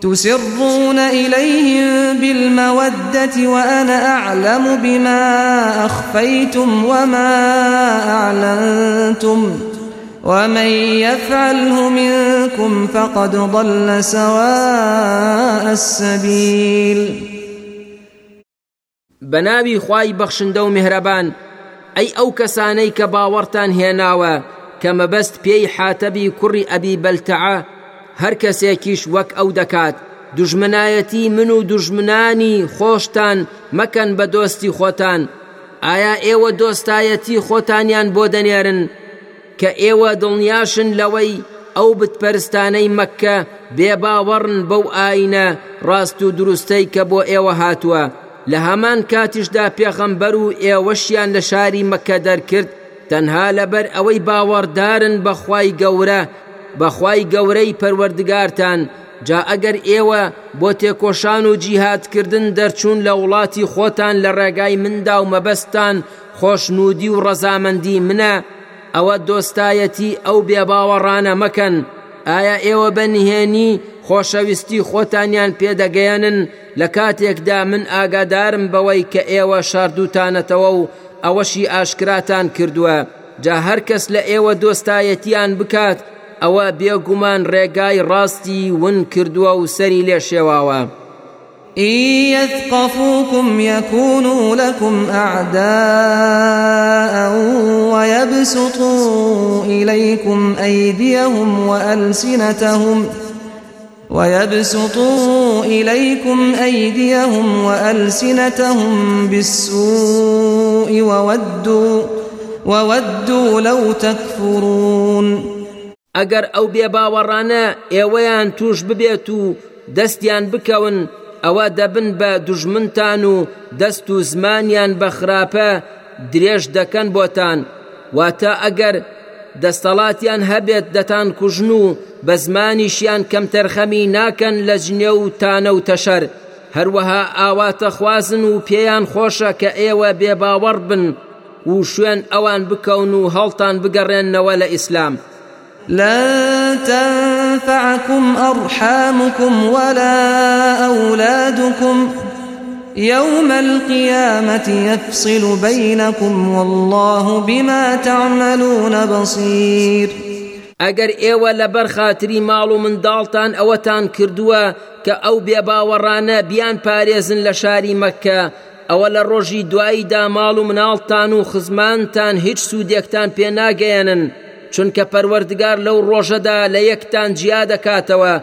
تسرون إليهم بالمودة وأنا أعلم بما أخفيتم وما أعلنتم ومن يفعله منكم فقد ضل سواء السبيل. بناوی خوای بەخشندە و میهرەبان ئەی ئەو کەسانەی کە باوەڕتان هێناوە کە مەبەست پێی حاتەبی کوڕی ئەبی بەلتەعە هەر کەسێکیش وەک ئەو دەکات. دژمنایەتی من و دژمنانی خۆشتان مەکەن بە دۆستی خۆتان. ئایا ئێوە دۆستایەتی خۆتانیان بۆ دەنێرن؟ کە ئێوە دڵنیاشن لەوەی ئەو بتپەرستانەی مەککە بێباوەڕن بەو ئاینە ڕاست و دروستەی کە بۆ ئێوە هاتووە. لە هەمان کاتیشدا پێخەمبەر و ئێوەشیان لە شاری مەکە دەرکرد تەنها لەبەر ئەوەی باوەڕدارن بەخوای گەورە بەخوای گەورەی پەروەردگارتان جا ئەگەر ئێوە بۆ تێکۆشان و جیهاتکردن دەرچوون لە وڵاتی خۆتان لە ڕێگای مندا و مەبەستان خۆشنودی و ڕەزامەندی منە ئەوە دۆستایەتی ئەو بێباوەڕانە مەکەن. ئایا ئێوە بەنهێنی خۆشەویستی خۆتانیان پێدەگەیەنن؟ لە کاتێکدا من ئاگادارم بەوەی کە ئێوە شاردوتانەتەوە و ئەوەشی ئاشکراتان کردووە. جا هەر کەس لە ئێوە دۆستایەتیان بکات ئەوە بێگومان ڕێگای ڕاستی ون کردووە و سەری لێ شێواوە. يثقفوكم يكونوا لكم أعداء ويبسطوا إليكم أيديهم وألسنتهم ويبسطوا إليكم أيديهم وألسنتهم بالسوء وودوا وودوا لو تكفرون ئەگەر ئەو بێباوەڕانە ئێوەیان توش ببێت و دەستیان بکەون ئەوە دەبن بە دوژمنتان و دەست و زمانیان بە خراپە درێژ دەکەن بۆتان. واتە ئەگەر دەستەڵاتیان هەبێت دەتان کوژن و بە زمانیشیان کەم تەرخەمی ناکەن لە جنێ و تانە و تەشەر. هەروەها ئاواتە خوازن و پێیان خۆشە کە ئێوە بێباوەڕ بن و شوێن ئەوان بکەون و هەڵتان بگەڕێنەوە لە ئیسلام. لن تنفعكم أرحامكم ولا أولادكم. يوم القيامة يفصل بينكم والله بما تعملون بصير. ئەگەر ئێوە لە بەرخاتری ماڵ و منداڵتان ئەوەتان کردووە کە ئەو بێباوەڕانە بیان پارێزن لە شاری مەکە ئەوە لە ڕۆژی دواییدا ماڵ و مناڵتان و خزمانتان هیچ سوودێکتان پێ ناگەیەنن چونکە پەروەردگار لەو ڕۆژەدا لە یەکتان جیا دەکاتەوە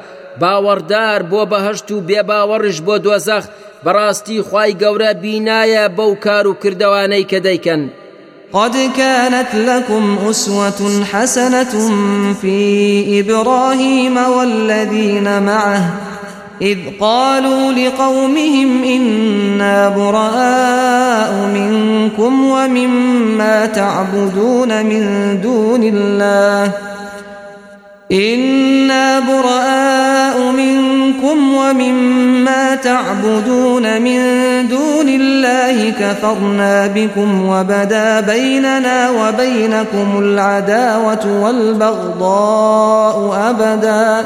باوەڕدار بۆ بەهشت و بێباوەڕش بۆ دۆزەخ بەڕاستی خی گەورە بینایە بەو کار و کردوانەی. قد كانت لكم أسوة حسنة في إبراهيم والذين معه إذ قالوا لقومهم إنا براء منكم ومما تعبدون من دون الله. إنا براء منكم ومما تعبدون من دون الله كفرنا بكم وبدا بيننا وبينكم العداوة والبغضاء أبداً.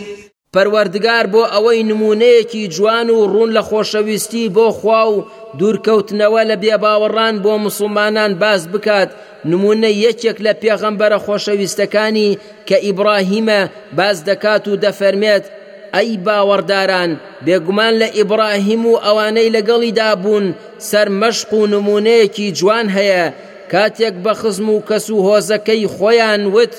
پەروەردگار بۆ ئەوەی نمونەیەکی جوان و ڕوون لە خۆشەویستی بۆ خوا و دوورکەوتنەوە لە بێباوەڕان بۆ مسلمانان باز بکات. نمونە یەکێک لە پێغەمبەرە خۆشەویستەکانی کە ئیبراهیمە باز دەکات و دەفەرمێت ئەی باوەڕداران بێگومان لە ئیبراهیم و ئەوانەی لەگەڵیدا بوون سەر مەشق و نمونەیەکی جوان هەیە. کاتێک بە خزم و کەس و هۆزەکەی خۆیان وت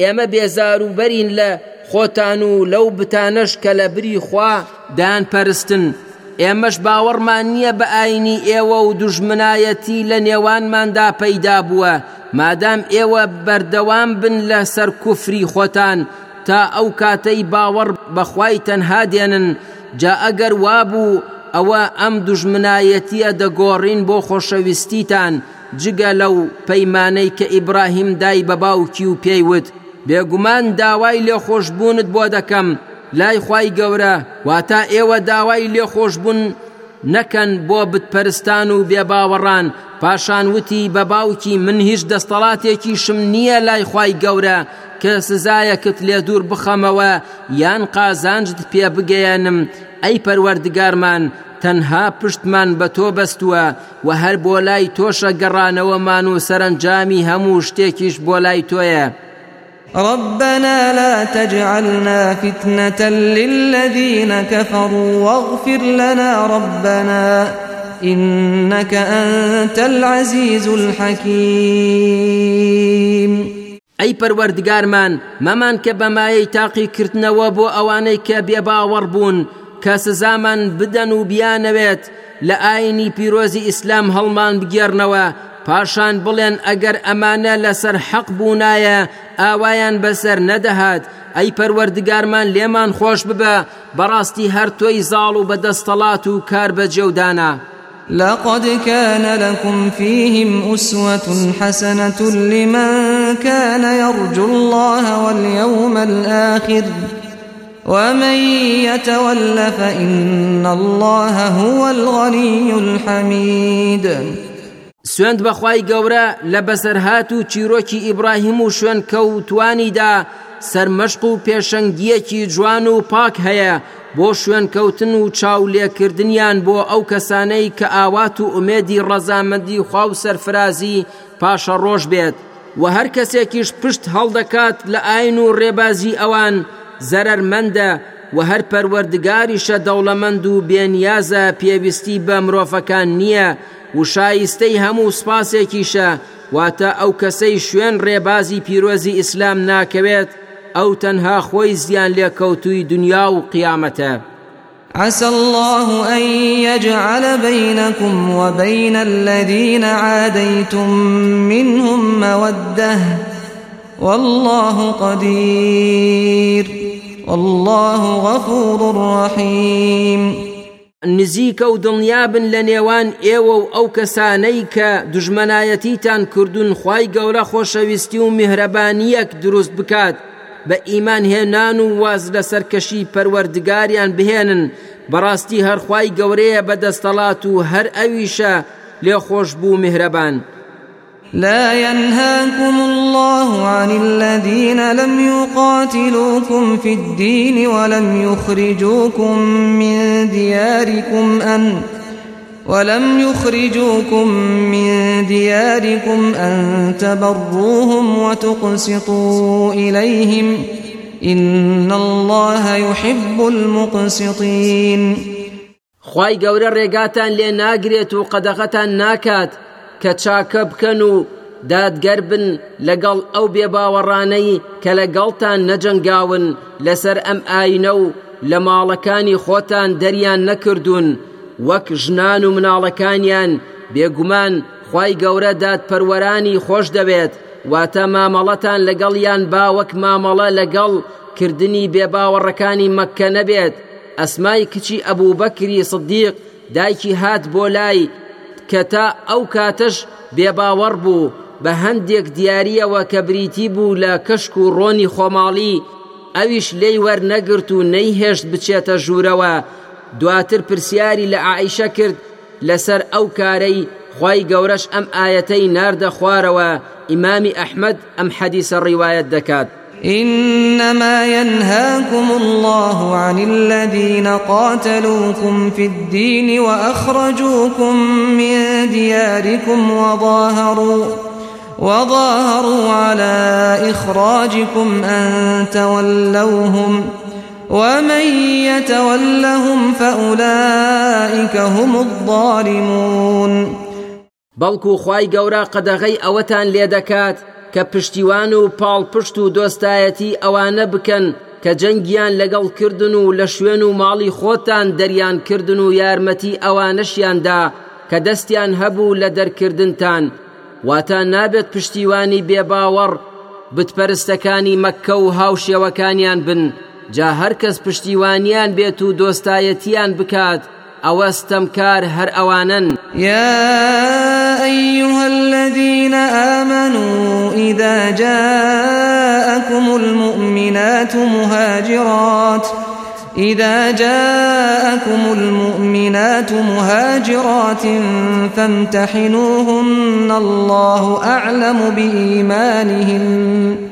ئێمە بێزار و بەرین لە خۆتان و لەو بتانەش کە لە بری خوا دان پەرستن. ئێمەش باوەڕمان نییە بە ئاینی ئێوە و دوژمنایەتی لە نێوانماندا پەیدا بووە. مادام ئێوە بەردەوام بن لە سەر کوفری خۆتان تا ئەو کاتەی باوەڕ بەخوای تەنها دێنن. جا ئەگەر وابوو ئەوە ئەم دوژمنایەتیە دەگۆڕین بۆ خۆشەویستیتان. جگە لەو پەیمانەی کە ئیبراهیم دای بە باوکی و پێیوت بێگومان داوای لێخۆشببوونت بۆ دەکەم. لای خی گەورە واتە ئێوە داوای لێخۆشببوون نەکەن بۆ بتپەرستان و بێباوەڕان. پاشان وتی بە باوکی من هیچ دەستەڵاتێکی شم نییە لای خی گەورە. کە سزایەکت لێ دوور بخەمەوە یان قازانجت پێ بگەیەنم. ئەی پەروەردگارمان تەنها پشتمان بە تۆ بەستووە. و هەر بۆ لای تۆشە گەڕانەوەمان و سەرنجامی هەموو شتێکیش بۆ لای تۆیە. ربنا لا تجعلنا فتنة للذين كفروا واغفر لنا ربنا إنك أنت العزيز الحكيم. ئەی پەروەردگارمان مەمان کە بەمایەی تاقی کردنەوە بۆ ئەوانەی کە بێباوەڕ بوون کە سزامان بدەن و بیانەوێت لە ئاینی پیرۆزی ئیسلام هەڵمان پاشان بڵێن ئەگەر ئەمانە لەسەر حەق بوونایە ئاوایان بەسەر نەدەهات ئەی پەروەردگارمان لێمان خۆش ببە بەڕاستی هەر تۆی زاڵ و بەدەستەڵات و کار بە جێودانە. لقد كان لكم فيهم أسوة حسنة لمن كان يرجو الله واليوم الآخر. ومن يتول فإن الله هو الغني الحميد. سوێند بەخوای گەورە لە بەسەرهات و چیرۆکی ئیبراهیم و شوێن کەوتوانیدا سەرمەشق و پێشەنگیەکی جوان و پاک هەیە. بۆ شوێن کەوتن و چاولێکردنیان بۆ ئەو کەسانەی کە ئاوات و ئومێدی ڕەزامەندی خوا و سەرفرازی پاشە ڕۆژ بێت. و هەر کەسێکیش پشت هەڵدەکات لە ئاین و ڕێبازی ئەوان زەرەرمەندە و هەر پەروەردگاریشە دەوڵەمەند و بێنیازە پێویستی بە مرۆڤەکان نییە. و شایستەی هەموو سپاسێکیشە واتە ئەو کەسەی شوێن ڕێبازی پیرۆزی ئیسلام ناکەوێت ئەو تەنها خۆی زیان لێکەوتووی دنیا و قیامەتە. عسى الله أن يجعل بينكم وبين الذين عاديتم منهم مودة. والله قدير. والله غفور رحيم. نزیکە و دڵنیابن لە نێوان ئێوە و ئەو کەسانەی کە دژمنایەتیتان کردوون خی گەورە خۆشەویستی و میهرەبانیەک دروست بکات بە ئیمان هێنان و واز لە سەرکەشی پەروەردگاریان بهێنن بەڕاستی هەرخوای گەورەیە بەدەستەڵات و هەر ئەویشە لێ خۆش بوو میهرەبان. لا ينهاكم الله عن الذين لم يقاتلوكم في الدين ولم يخرجوكم من دياركم أن ولم يخرجوكم من دياركم أن تبروهم وتقسطوا إليهم إن الله يحب المقسطين. خی گەورە ڕێگاتان لێ ناگرێت ناکات. کە چاکە بکەن و دادگەر بن لەگەڵ ئەو بێباوەڕانەی کە لەگەڵتان نەجەنگاون لەسەر ئەم ئاینە و لە ماڵەکانی خۆتان دەریان نەکردوون. وەک ژنان و مناڵەکانیان بێگومان خی گەورە دادپەروەرانی خۆش دەبێت. واتە مامەڵەتان لەگەڵیان با وەک مامەڵە لەگەڵ کردنی بێباوەڕەکانی مەکە نەبێت. ئەسمای کچی ئەبوو بەکری سدیق دایکی هات بۆ لای کە تا ئەو کاتەش بێباوەڕ بوو بە هەندێک دیارەوە کە بریتی بوو لە کەشک و ڕۆنی خۆماڵی. ئەویش لێی وەرنەگرت و نەیهێشت بچێتە ژوورەوە. دواتر پرسیاری لە عیشە کرد لەسەر ئەو کارەی خی گەورەش ئەم ئاەتەی ناردە خوارەوە ئیمامی ئەحمد ئەم حەدیسە ڕیواەت دەکات. إنما ينهاكم الله عن الذين قاتلوكم في الدين وأخرجوكم من دياركم وظاهروا وظاهروا على إخراجكم أن تولوهم ومن يتولهم فأولئك هم الظالمون. بەڵکو خی گەورە قەدەغەی ئەوەتان لێ کە پشتیوان و پاڵپشت و دۆستایەتی ئەوانە بکەن کە جەنگیان لەگەڵ کردن و لە شوێن و ماڵی خۆتان دەریان کردن و یارمەتی ئەوانەشیاندا کە دەستیان هەبوو لە دەرکردنتان. واتە نابێت پشتیوانی بێباوەڕ بتپەرستەکانی مەککە و هاوشێوەکانیان بن جا هەر کەس پشتیوانیان بێت و دۆستایەتیان بکات. ئەوەستەمکار هەر ئەوانن يا أيها الذين آمنوا إذا جاءكم المؤمنات مهاجرات إذا جاءكم المؤمنات مهاجرات فامتحنوهن الله أعلم بإيمانهن.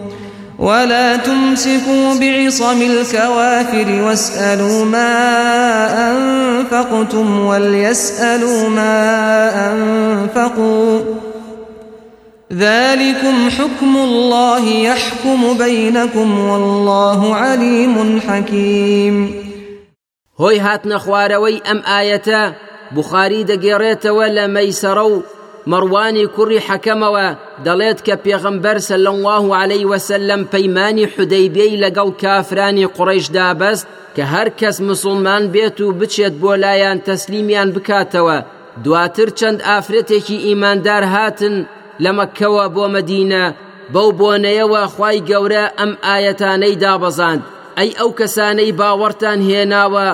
ولا تمسكوا بعصم الكوافر واسألوا ما أنفقتم وليسألوا ما أنفقوا. ذلكم حكم الله يحكم بينكم والله عليم حكيم. هۆی هاتنە خوارەوەی ئەم ئاەتە بخاری دەگێڕێتەوە لە مەیسەرە و مەڕوانی کوڕی حەکەمەوە دەڵێت کە پێغەمبەر صلى الله عليه وسلم پەیمانی حودەیبێی لەگەڵ کافرانی قڕیشدا بەست کە هەر کەس مسلمان بێت و بچێت بۆ لایەن تەسلیمیان بکاتەوە. دواتر چەند ئافرەتێکی ئیماندار هاتن لە مەکەوە بۆ مەدینە. بەو بۆنەیەوە خی گەورە ئەم ئاەتانەی دابەزاند. ئەی ئەو کەسانەی باوەڕتان هێناوە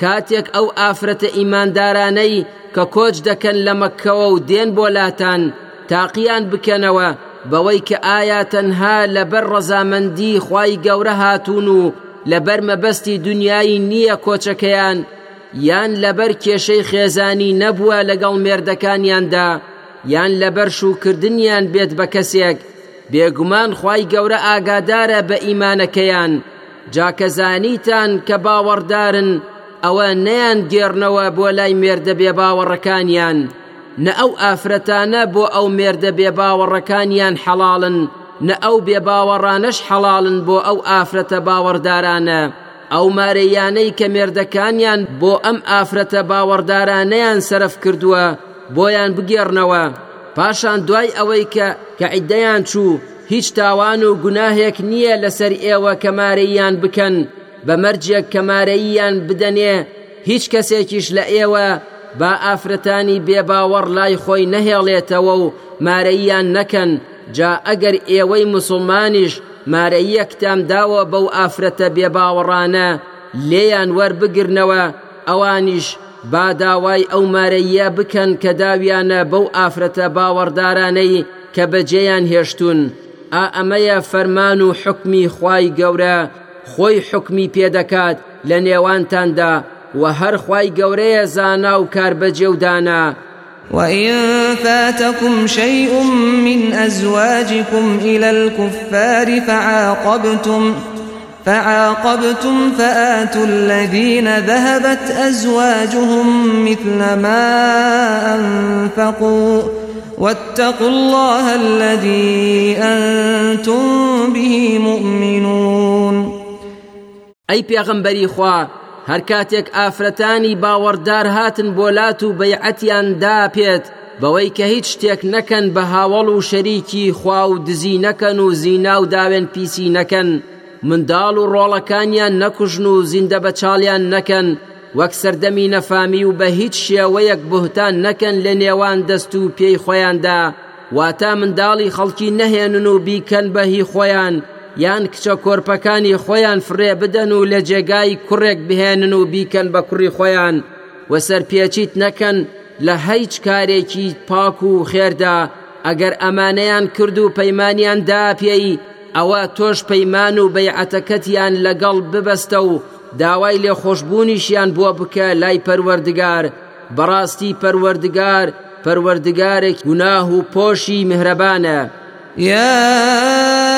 کاتێک ئەو ئافرەتە ئیماندارانەی کە کۆچ دەکەن لە مەکەوە و دێن بۆ لاتان تاقییان بکەنەوە بەوەی کە ئایا تەنها لەبەر ڕەزامەندی خی گەورە هاتوون و لەبەر مەبەستی دنیای نییە کۆچەکەیان یان لەبەر کێشەی خێزانی نەبووە لەگەڵ مێردەکانیاندا یان لەبەر شوکردنیان بێت بە کەسێک بێگومان خی گەورە ئاگادارە بە ئیمانەکەیان جاکەزانیتان کە باوەڕدارن ئەوە نەیان گێڕنەوە بۆ لای مێردە بێ باوەڕەکانیان نە ئەو ئافرەتانە بۆ ئەو مێردە بێ باوەڕەکانیان حەڵاڵن نە ئەو بێ باوەڕانەش حەڵاڵن بۆ ئەو ئافرەتە باوەڕدارانە. ئەو مارەیانەی کە مێردەکانیان بۆ ئەم ئافرەتە باوەڕدارانەیان سرف کردووە بۆیان بگێڕنەوە. پاشان دوای ئەوەی کە کە عیددەیان چوو هیچ تاوان و گوناهێک نییە لەسەر ئێوە کەمارەیان بکەن. بە مەرجێک کەمارەییان بدەنێ هیچ کەسێکیش لە ئێوە با ئافرەتانی بێباوەڕ لای خۆی نەهێڵێتەوە و مارەییان نەکەن. جا ئەگەر ئێوەی مسلمانیش مارەیەکتان داوە بەو ئافرەتە بێباوەڕانە لێیان وەربگرنەوە ئەوانیش با داوای ئەو مارەیە بکەن کە داویانە بەو ئافرەتە باوەڕدارانەی کە بەجێیان هێشتون ئا ئەمەیە فەرمان و حکمی خوای گەورە خۆی حکمی پێدەکات لە نێوانتاندا و هەر خوای گەورەیە زانا و کاربەجێ و دانا. وإن فاتكم شيء من أزواجكم إلى الكفار فعاقبتم فعاقبتم فآتوا الذين ذهبت أزواجهم مثل ما أنفقوا. واتقوا الله الذي أنتم به مؤمنون. ئەی پێغەمبەری خوا هەر کاتێک ئافرەتانی باوەڕدار هاتن بۆ لات و بەیعەتیان دا پێت بەوەی کە هیچ شتێک نەکەن بە هاوڵ و شەریکی خوا و دزی نەکەن و زینا و داوێن پیسی نەکەن. منداڵ و ڕۆڵەکانیان نەکوژن و زیندە بە چاڵیان نەکەن. وەک سەردەمی نەفامی و بە هیچ شێوەیەک بهتان نەکەن لە نێوان دەست و پێی خۆیاندا. واتا منداڵی خەڵکی نەهێنن و بیکەن بەهی خۆیان. یان کچە کۆرپەکانی خۆیان فڕێ بدەن و لە جێگای کوڕێک بهێنن و بیکەن بە کوڕی خۆیان. وەسەر پێچیت نەکەن لە هەیچ کارێکی پاک و خێردا. ئەگەر ئەمانەیان کرد و پەیمانیان دا پێی ئەوە تۆش پەیمان و بەیعەتەکەتیان لەگەڵ ببەستە و داوای لێ خۆشببوونیشیان بۆ بکە لای پەروەردگار. بەڕاستی پەروەردگار پەروەردگارێک گوناه و پۆشی مهرەبانە. يا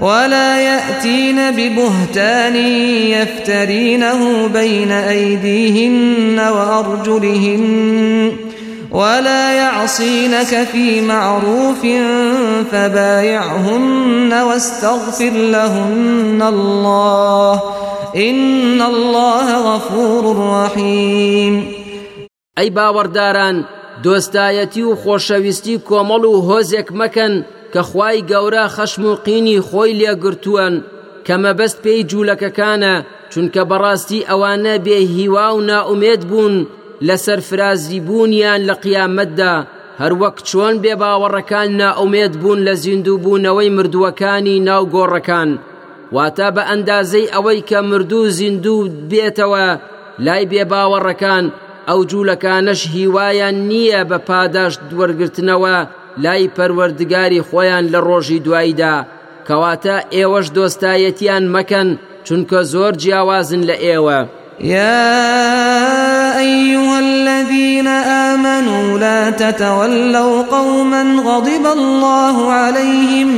ولا يأتين ببهتان يفترينه بين أيديهن وأرجلهن ولا يعصينك في معروف فبايعهن واستغفر لهن الله إن الله غفور رحيم. أي باوەڕداران دۆستایەتی و خۆشەویستی کۆمەڵ و هۆزێک کە خوای گەورە خەشم و قینی خۆی لێگرتووەن کە مەبەست پێی جوولەکەکانە چونکە بەڕاستی ئەوانە بێ هیوا و ناومێت بوون لەسەر فرازی بوونیان لە قیامەتدا. هەروەک چۆن بێ باوەڕەکان ناومێت بوون لە زیندوو بوونەوەی مردووەکانی ناو گۆڕەکان واتە بە ئەندازەی ئەوەی کە مردوو زیندوو بێتەوە لای بێ باوەڕەکان ئەو جوولەکانەش هیوایان نییە بە پاداش دووەرگرتنەوە لای پەروەردگاری خۆیان لە ڕۆژی دواییدا. کەواتە ئێوەش دۆستایەتیان مەکەن چونکە زۆر جیاوازن لە ئێوە. يا أيها الذين آمنوا لا تتولوا قوما غضب الله عليهم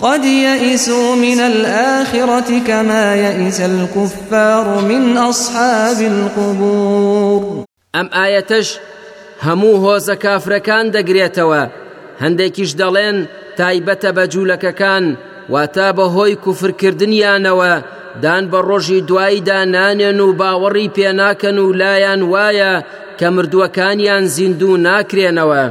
قد يئسوا من الآخرة كما يئس الكفار من أصحاب القبور. أم آيتش هەموو هۆزە کافرەکان دەگرێتەوە. هەندێکیش دەڵێن تایبەتە بە جوولەکەکان واتە بەهۆی کوفرکردنیانەوە دان بە ڕۆژی دواییدا نانێن و باوەڕی پێناکەن و لایەن وایە کە مردووەکانیان زیندوو ناکرێنەوە.